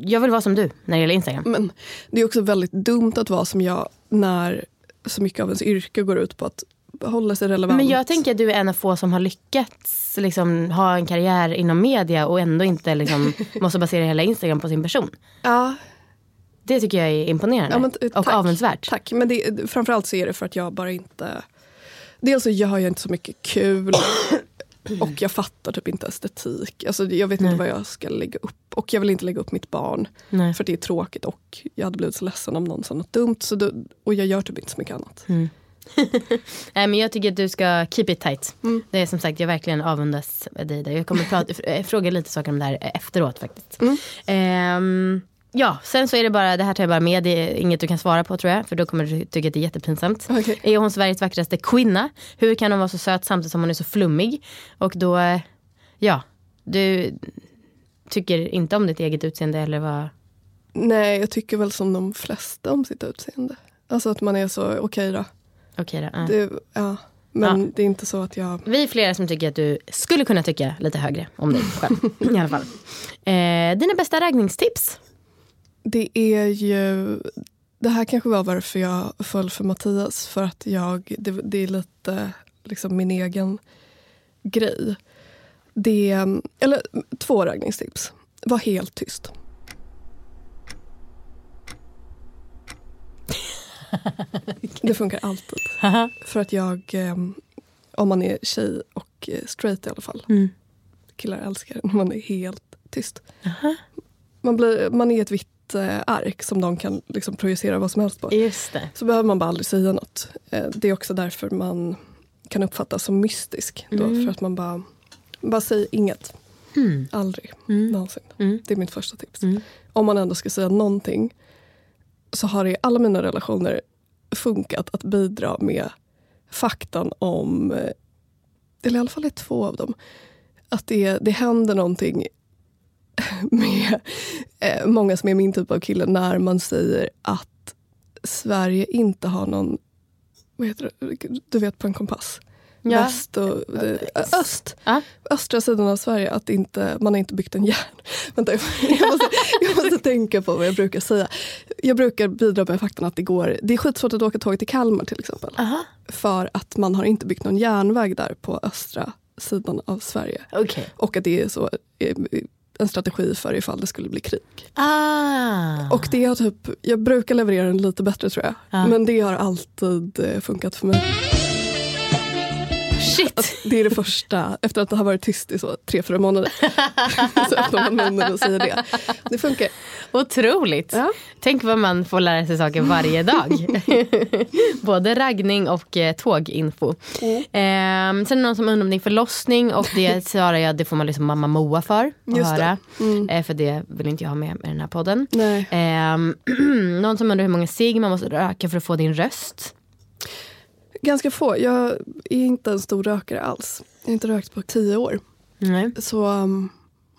Jag vill vara som du när det gäller Instagram. Men det är också väldigt dumt att vara som jag när så mycket av ens yrke går ut på att hålla sig relevant. Men jag tänker att du är en av få som har lyckats liksom, ha en karriär inom media och ändå inte liksom, måste basera hela Instagram på sin person. ja, Det tycker jag är imponerande Ja, men, eh, och avundsvärt. tack. Men det, framförallt så är det för att jag bara inte... Dels så gör jag inte så mycket kul och jag fattar typ inte estetik. Alltså, jag vet Nej. inte vad jag ska lägga upp. Och jag vill inte lägga upp mitt barn. Nej. För det är tråkigt och jag hade blivit så ledsen om någon sa något dumt. Så då, och jag gör typ inte så mycket annat. Nej, men jag tycker att du ska keep it tight. Mm. Det är som sagt, jag verkligen avundas dig där. Jag kommer prata, f- fråga lite saker om det här efteråt faktiskt. Mm. Ehm, ja, sen så är det bara, det här tar jag bara med, det är inget du kan svara på tror jag. För då kommer du tycka att det är jättepinsamt. Okej. Är hon Sveriges vackraste kvinna? Hur kan hon vara så söt samtidigt som hon är så flummig? Och då, eh, ja, du tycker inte om ditt eget utseende eller vad? Nej, jag tycker väl som de flesta om sitt utseende. Alltså att man är så, okej då. Okej då. ja. Det, ja. Men Ja. det är inte så att jag... Vi är flera som tycker att du skulle kunna tycka lite högre om dig själv. I alla fall. Eh, dina bästa raggningstips? Det är ju... Det här kanske var varför jag föll för Mattias. För att jag... Det, det är lite liksom min egen grej. Det eller två raggningstips. Var helt tyst. Det funkar alltid. För att jag, eh, om man är tjej och eh, straight i alla fall. Mm. Killar älskar när man är helt tyst. Man, blir, man är ett vitt eh, ark som de kan liksom projicera vad som helst på. Just det. Så behöver man bara aldrig säga något. Eh, det är också därför man kan uppfattas som mystisk. Då, Mm. För att man bara, bara säger inget. Mm. Aldrig. Mm. Någonsin. Mm. Det är mitt första tips. Mm. Om man ändå ska säga någonting så har det i alla mina relationer funkat att bidra med faktan om eh, eller i alla fall i två av dem, att det, det händer någonting med eh, många som är min typ av kille när man säger att Sverige inte har någon, vad heter det, du vet på en kompass? Ja. Väst och eh, öst. Ja. Östra sidan av Sverige, att inte, man har inte byggt en järn. Vänta, jag måste, jag måste tänka på vad jag brukar säga. Jag brukar bidra med faktan att det går, det är skitsvårt att åka tåg till Kalmar till exempel. Aha. För att man har inte byggt någon järnväg där på östra sidan av Sverige. Okej. Och att det är så eh, en strategi för ifall det skulle bli krig. Ah. Och det har typ, jag brukar leverera den lite bättre tror jag. Ja. Men det har alltid eh, funkat för mig. Shit. Det är det första, efter att det har varit tyst i så tre, fyra månader. så öppnar man munnen och säger det. Det funkar. Otroligt. Ja. Tänk vad man får lära sig saker varje dag. Både raggning och eh, tåginfo. Ehm, sen är det någon som undrar om din förlossning och det svarar jag det får man liksom mamma Moa för att Just det. höra. Mm. Eh, för det vill inte jag ha med i den här podden. Ehm, någon som undrar hur många cigg man måste röka för att få din röst. Ganska få. Jag är inte en stor rökare alls. Jag har inte rökt på tio år. Nej. Så um,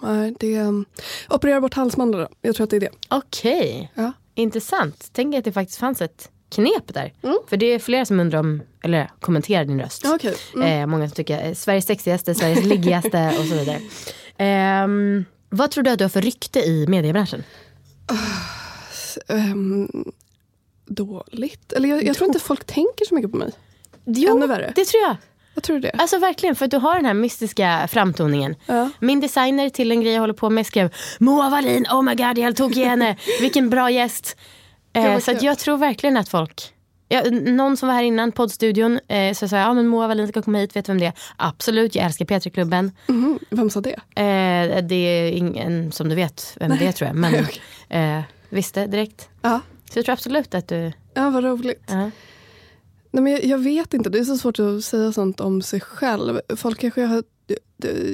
nej, det um, operera bort halsmandlarna. Jag tror att det är det. Okej, Ja. intressant. Tänk att det faktiskt fanns ett knep där. Mm. För det är flera som undrar om, eller kommenterar din röst. Okej. Mm. Eh, många som tycker eh, Sveriges sexigaste, Sveriges liggigaste och så vidare. Ehm, vad tror du att du har för rykte i mediebranschen? Ehm, dåligt. Eller jag, jag tror inte folk tänker så mycket på mig. Jo, Ännu värre. det tror jag. Jag tror det. Alltså verkligen, för att du har den här mystiska framtoningen. Ja. Min designer till en grej jag håller på med skrev Moa Wallin, oh my god jag tokig i henne, vilken bra gäst. Eh, så jag tror verkligen att folk Ja, någon som var här innan, poddstudion, eh, så sa jag, ja men Moa Wallin ska komma hit, vet du vem det är? Absolut, jag älskar P3-klubben. Mhm. Vem sa det? Eh, det är ingen som du vet vem det är tror jag, men eh, visste direkt. Ja. Så jag tror absolut att du... Ja, vad roligt. Ja. Nej, men jag, jag vet inte, det är så svårt att säga sånt om sig själv. Folk kanske har,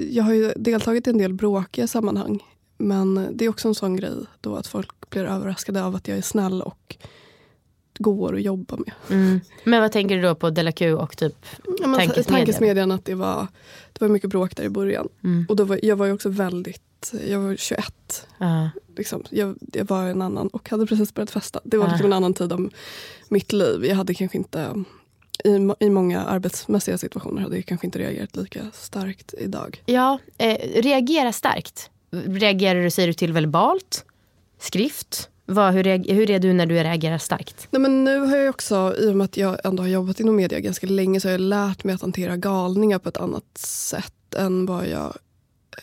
jag har ju deltagit i en del bråkiga sammanhang. Men det är också en sån grej då att folk blir överraskade av att jag är snäll och går att jobba med. Mm. Men vad tänker du då på Della Q och typ Ja, Tankesmedjan? Tankesmedjan att det var, det var mycket bråk där i början. Mm. Och då var, jag var ju också väldigt, jag var 21. Ja. Liksom, jag, jag var en annan och hade precis börjat festa. Det var Ah. liksom en annan tid om mitt liv. Jag hade kanske inte, i, i många arbetsmässiga situationer hade jag kanske inte reagerat lika starkt idag. Ja, eh, reagera starkt. Reagerar du, säger du till verbalt? Skrift? Vad, hur, reag- hur är du när du reagerar starkt? Nej, men nu har jag också, i och med att jag ändå har jobbat inom media ganska länge, så har jag lärt mig att hantera galningar på ett annat sätt än vad jag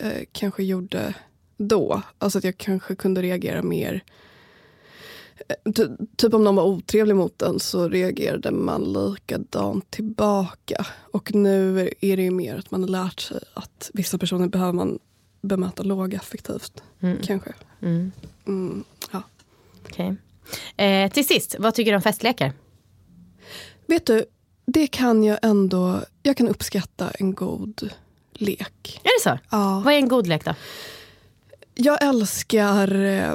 eh, kanske gjorde då. Alltså att jag kanske kunde reagera mer eh, ty, Typ om någon var otrevlig mot en så reagerade man likadant tillbaka. Och nu är det ju mer att man har lärt sig att vissa personer behöver man bemöta lågaffektivt. Mm. Kanske. Mm. Mm, ja. okej. Eh, till sist, vad tycker du om festlekar? Vet du, det kan jag ändå... Jag kan uppskatta en god lek. Är det så? Ja. Vad är en god lek då? Jag älskar, eh,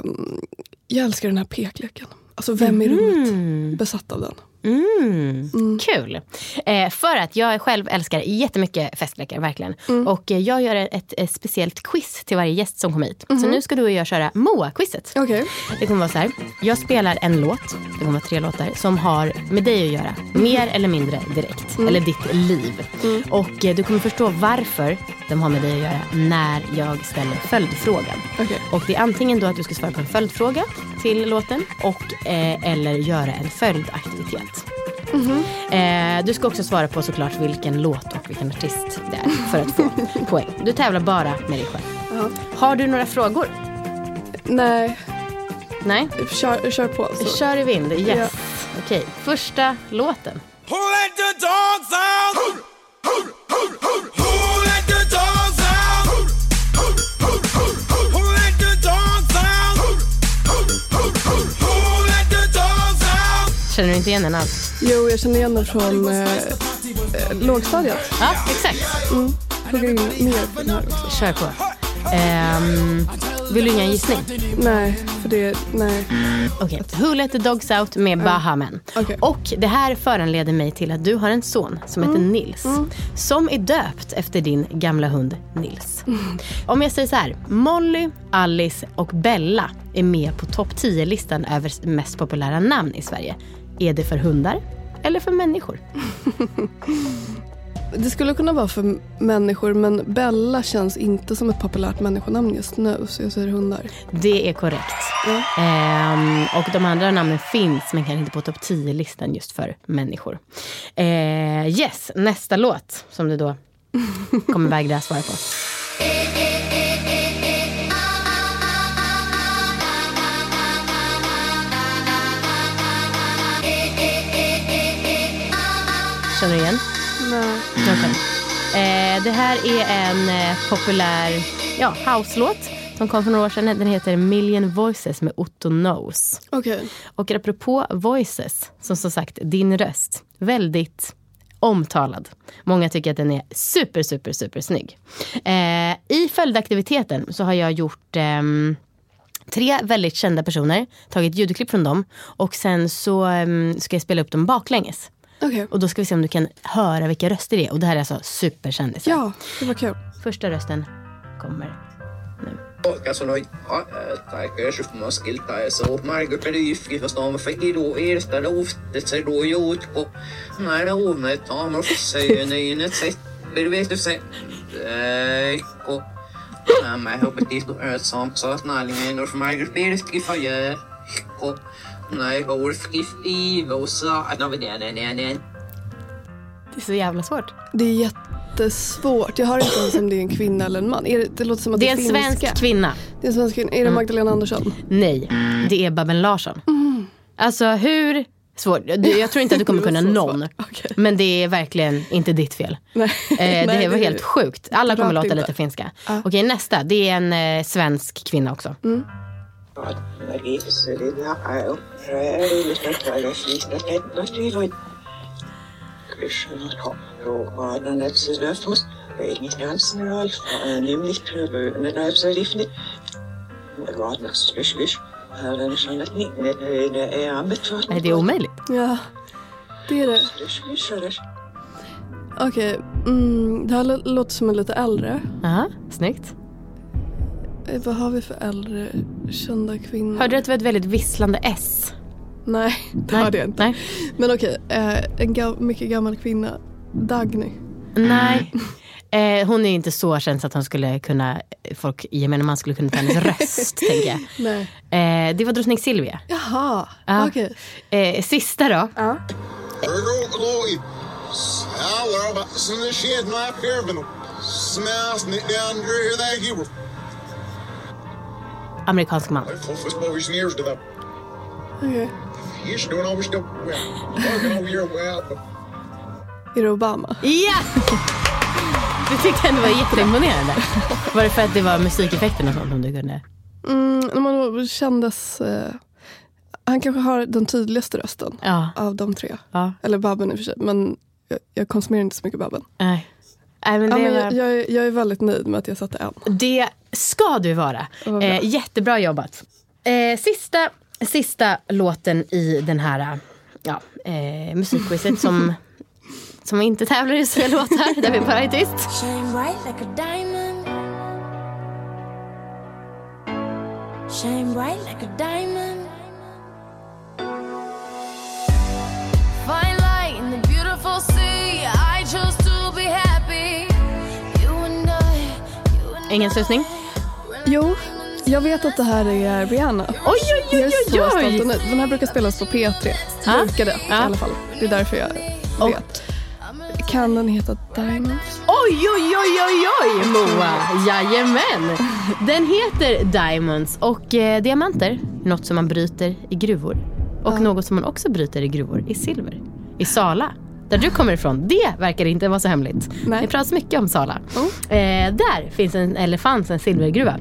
jag älskar den här pekleken. Alltså vem i rummet? Mm. Besatt av den. Mm. Mm. Kul. Eh, för att jag själv älskar jättemycket festlekar, verkligen. Mm. Och eh, jag gör ett, ett speciellt quiz till varje gäst som kommer hit. Så nu ska du och jag köra Moa-quizet. Okej. Det kommer vara så här. Jag spelar en låt, det kommer vara tre låtar, som har med dig att göra. Mer eller mindre direkt. Eller ditt liv. Och eh, du kommer förstå varför de har med dig att göra när jag ställer följdfrågan. Okej. Och det är antingen då att du ska svara på en följdfråga till låten och eh, eller göra en följdaktivitet. Eh, du ska också svara på såklart vilken låt och vilken artist det är för att få poäng. Du tävlar bara med dig själv. Ja. Har du några frågor? Nej, Nej? kör, kör på. Så. Kör i vind, yes. Ja. Okej, första låten. Who let the dogs out? Who let the Känner du inte igen den alls? Jo, jag känner igen den från eh, eh, lågstadiet. Ja, exakt. Hugger in mer på den här också. Kör på. Ehm, Vill du inga gissning? Nej, för det... Nej. Okej. Who let the dogs out med Bahamen. Okej. Och det här föranleder mig till att du har en son som heter Nils. Som är döpt efter din gamla hund Nils. Om jag säger så här. Molly, Alice och Bella är med på topp 10-listan över mest populära namn i Sverige. Är det för hundar eller för människor? Det skulle kunna vara för människor men Bella känns inte som ett populärt människonamn just nu så jag säger hundar. Det är korrekt. Ehm, och de andra namnen finns men kanske inte på topp 10-listan just för människor. Eh, yes, nästa låt som du då kommer vägra svara på. Känner du igen? Nej. Okej. Eh, det här är en eh, populär ja, house-låt som kom för några år sedan. Den heter Million Voices med Otto Knows. Okej. Och apropå voices, som som sagt din röst, väldigt omtalad. Många tycker att den är super, super, super snygg. Eh, I följdaktiviteten så har jag gjort ehm, tre väldigt kända personer, tagit ljudklipp från dem och sen så ehm, ska jag spela upp dem baklänges. Okej. Och då ska vi se om du kan höra vilka röster det är. Och det här är alltså superkändisar. Ja, det var kul. Första rösten kommer nu. Det i det det det det det det, det, det, det. Det är så jävla svårt. Det är jättesvårt. Jag har inte ens om det är en kvinna eller en man. Är det, det låter som att Det är en finska. svensk kvinna. Det är en svensk kvinna. Är det Magdalena Andersson? Nej, det är Babben Larsson. Alltså hur svårt? Jag tror inte att du kommer Det kunna någon. Okej. Men det är verkligen inte ditt fel. Nej. Eh, det Nej, var det- helt sjukt. Alla kommer låta inte. lite finska. Ja. Okej, nästa. Det är en eh, svensk kvinna också. Og når det ikke så det der er jo, så er det lidt at der er flest af den, og det er jo Krishna kom, og den er til løftus, wegen ganzen Rolf, nämlich Töböne, da ist er nicht. Det var något swish Hade schon ett nick med det är med två. Nej, det är omöjligt. Ja, det är det. Swish eller? Okej, mm, det här lå- låter som en lite äldre. Aha, snyggt. Eh, Vad har vi för äldre kända kvinnor? Hörde du att det var ett väldigt visslande S? Nej, det Nej. hörde jag inte. Nej. Men okej, eh, en ga- mycket gammal kvinna. Dagny. Nej. Eh, hon är inte så känd så att hon skulle kunna, folk i gemene man skulle kunna ta hennes röst, tänker jag. Nej. Eh, det var drottning Silvia. Jaha, Ja. okej. Eh, sista då. Ja. Amerikansk man. Är det Obama? Ja! Du tyckte ändå det var jätteimponerande. Var det för att det var musikeffekten och sånt som du kunde? Mm, man kändes... Eh, han kanske har den tydligaste rösten Ja. av de tre. Ja. Eller Babben i och för sig. Men jag, jag konsumerar inte så mycket Babben. Nej. Nej, men Ja, men var, jag, jag, är, jag är väldigt nöjd med att jag satte en. det ska du vara. Eh, jättebra jobbat. Eh, sista, sista låten i den här ja, eh, musikquizet som, som inte tävlar i så låtar, där vi bara är tyst. Shine bright like a diamond. Shine bright like a diamond. Ingen susning? Jo, jag vet att det här är Rihanna. Oj, oj, oj, är oj, oj! Den här brukar spelas på P3. Ja. Brukade Ja. i alla fall. Det är därför jag Och- vet. Kan den heta Diamonds? Oj, oj, oj, oj, oj, Moa! Jajamän! Den heter Diamonds och eh, diamanter, något som man bryter i gruvor. Och något som man också bryter i gruvor i silver. I Sala, där du kommer ifrån. Det verkar inte vara så hemligt. Nej. Det pratas mycket om Sala. Oh. Eh, där finns en, eller fanns en silvergruva.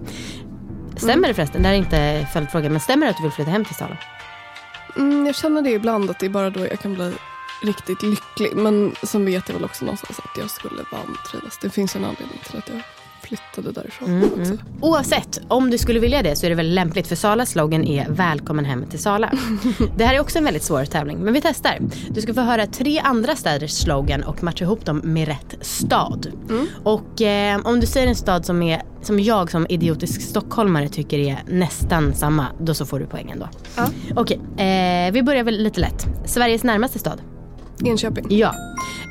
Stämmer det förresten? Det här är inte följdfråga, men stämmer det att du vill flytta hem till Sala? Mm, jag känner det ibland att det är bara då jag kan bli riktigt lycklig. Men som vet jag väl också någonstans att jag skulle vantrivas. Det finns en anledning till att jag flyttade därifrån Mm, mm. Oavsett, om du skulle vilja det så är det väldigt lämpligt för Salas slogan är Välkommen hem till Sala. det här är också en väldigt svår tävling, men vi testar. Du ska få höra tre andra städers slogan och matcha ihop dem med rätt stad. Och eh, om du säger en stad som, är, som jag som idiotisk stockholmare tycker är nästan samma, då så får du poängen då. Ja. Okej, eh, vi börjar väl lite lätt. Sveriges närmaste stad? Enköping. Ja.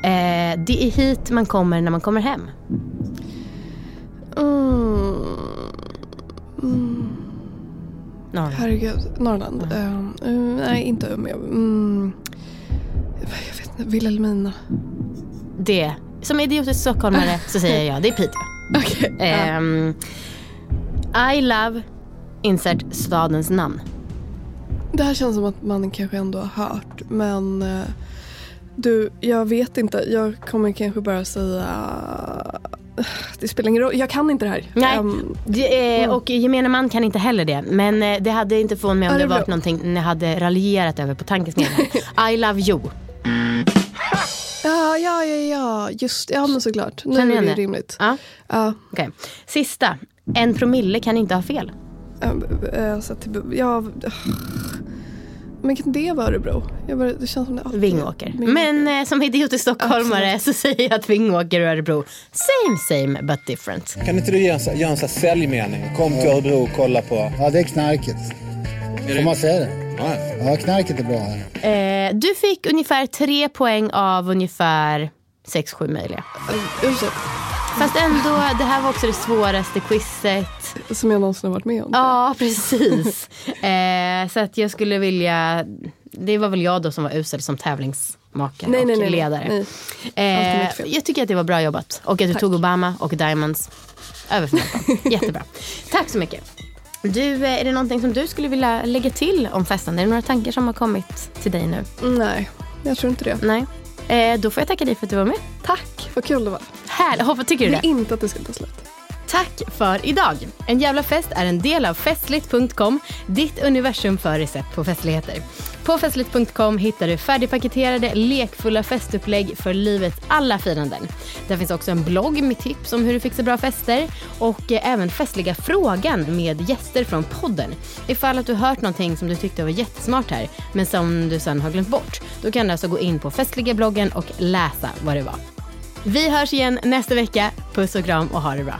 Eh, det är hit man kommer när man kommer hem. Mm. Mm. Norrland. Herregud, Norrland. Ehm, eh, nej, inte Umeå. Mm. Jag vet inte, Vilhelmina. Det, som idiotisk stockholmare så säger jag det är Piteå. Okej. ja. Ehm, I love insert stadens namn. Det här känns som att man kanske ändå har hört. Men eh, du, jag vet inte. Jag kommer kanske bara säga... Det spelar ingen roll. Jag kan inte det här. Nej, Ehm, det, är- mm. och gemene man kan inte heller det. Men eh, det hade inte förvånat mig om det det varit någonting ni hade raljerat över på tankesmedjan. I love you. ja, ja, ja, ja. Just ja, men såklart. Nu är det rimligt. Ja, Ja, okej. Sista. En promille kan inte ha fel. ehm, eh, så att, ja, men kan det vara Örebro? Jag bara, det känns som det alltid Vingåker. Men eh, som idiotisk stockholmare så säger jag att Vingåker och Örebro, same same but different. Kan inte du en, göra en sån här säljmening? Kom till Örebro och kolla på... Ja, det är knarket. Får man säga det? Ja, knarket är bra här. Eh, du fick ungefär tre poäng av ungefär 6-7 möjliga. Ursäkta, Fast ändå, det här var också det svåraste quizet. som jag någonsin har varit med om. Ja, precis. eh, så att jag skulle vilja... Det var väl jag då som var usel som tävlingsmakare Nej, och nej, nej, ledare. nej. Eh, jag tycker att det var bra jobbat. Och att du Tack. tog Obama och Diamonds över förväntan. Jättebra. Tack så mycket. Du, eh, är det någonting som du skulle vilja lägga till om festen? Är det några tankar som har kommit till dig nu? Nej, jag tror inte det. Nej. Eh, då får jag tacka dig för att du var med. Tack, vad kul det var. Härligt. Hoppas, tycker Jag du det? vill inte att det ska ta slut. Tack för idag. En jävla fest är en del av festligt.com, ditt universum för recept på festligheter. På festligt.com hittar du färdigpaketerade, lekfulla festupplägg för livets alla firanden. Där finns också en blogg med tips om hur du fixar bra fester och eh, även festliga frågan med gäster från podden. Ifall att du hört någonting som du tyckte var jättesmart här, men som du sen har glömt bort, då kan du alltså gå in på festliga-bloggen och läsa vad det var. Vi hörs igen nästa vecka. Puss och kram och ha det bra.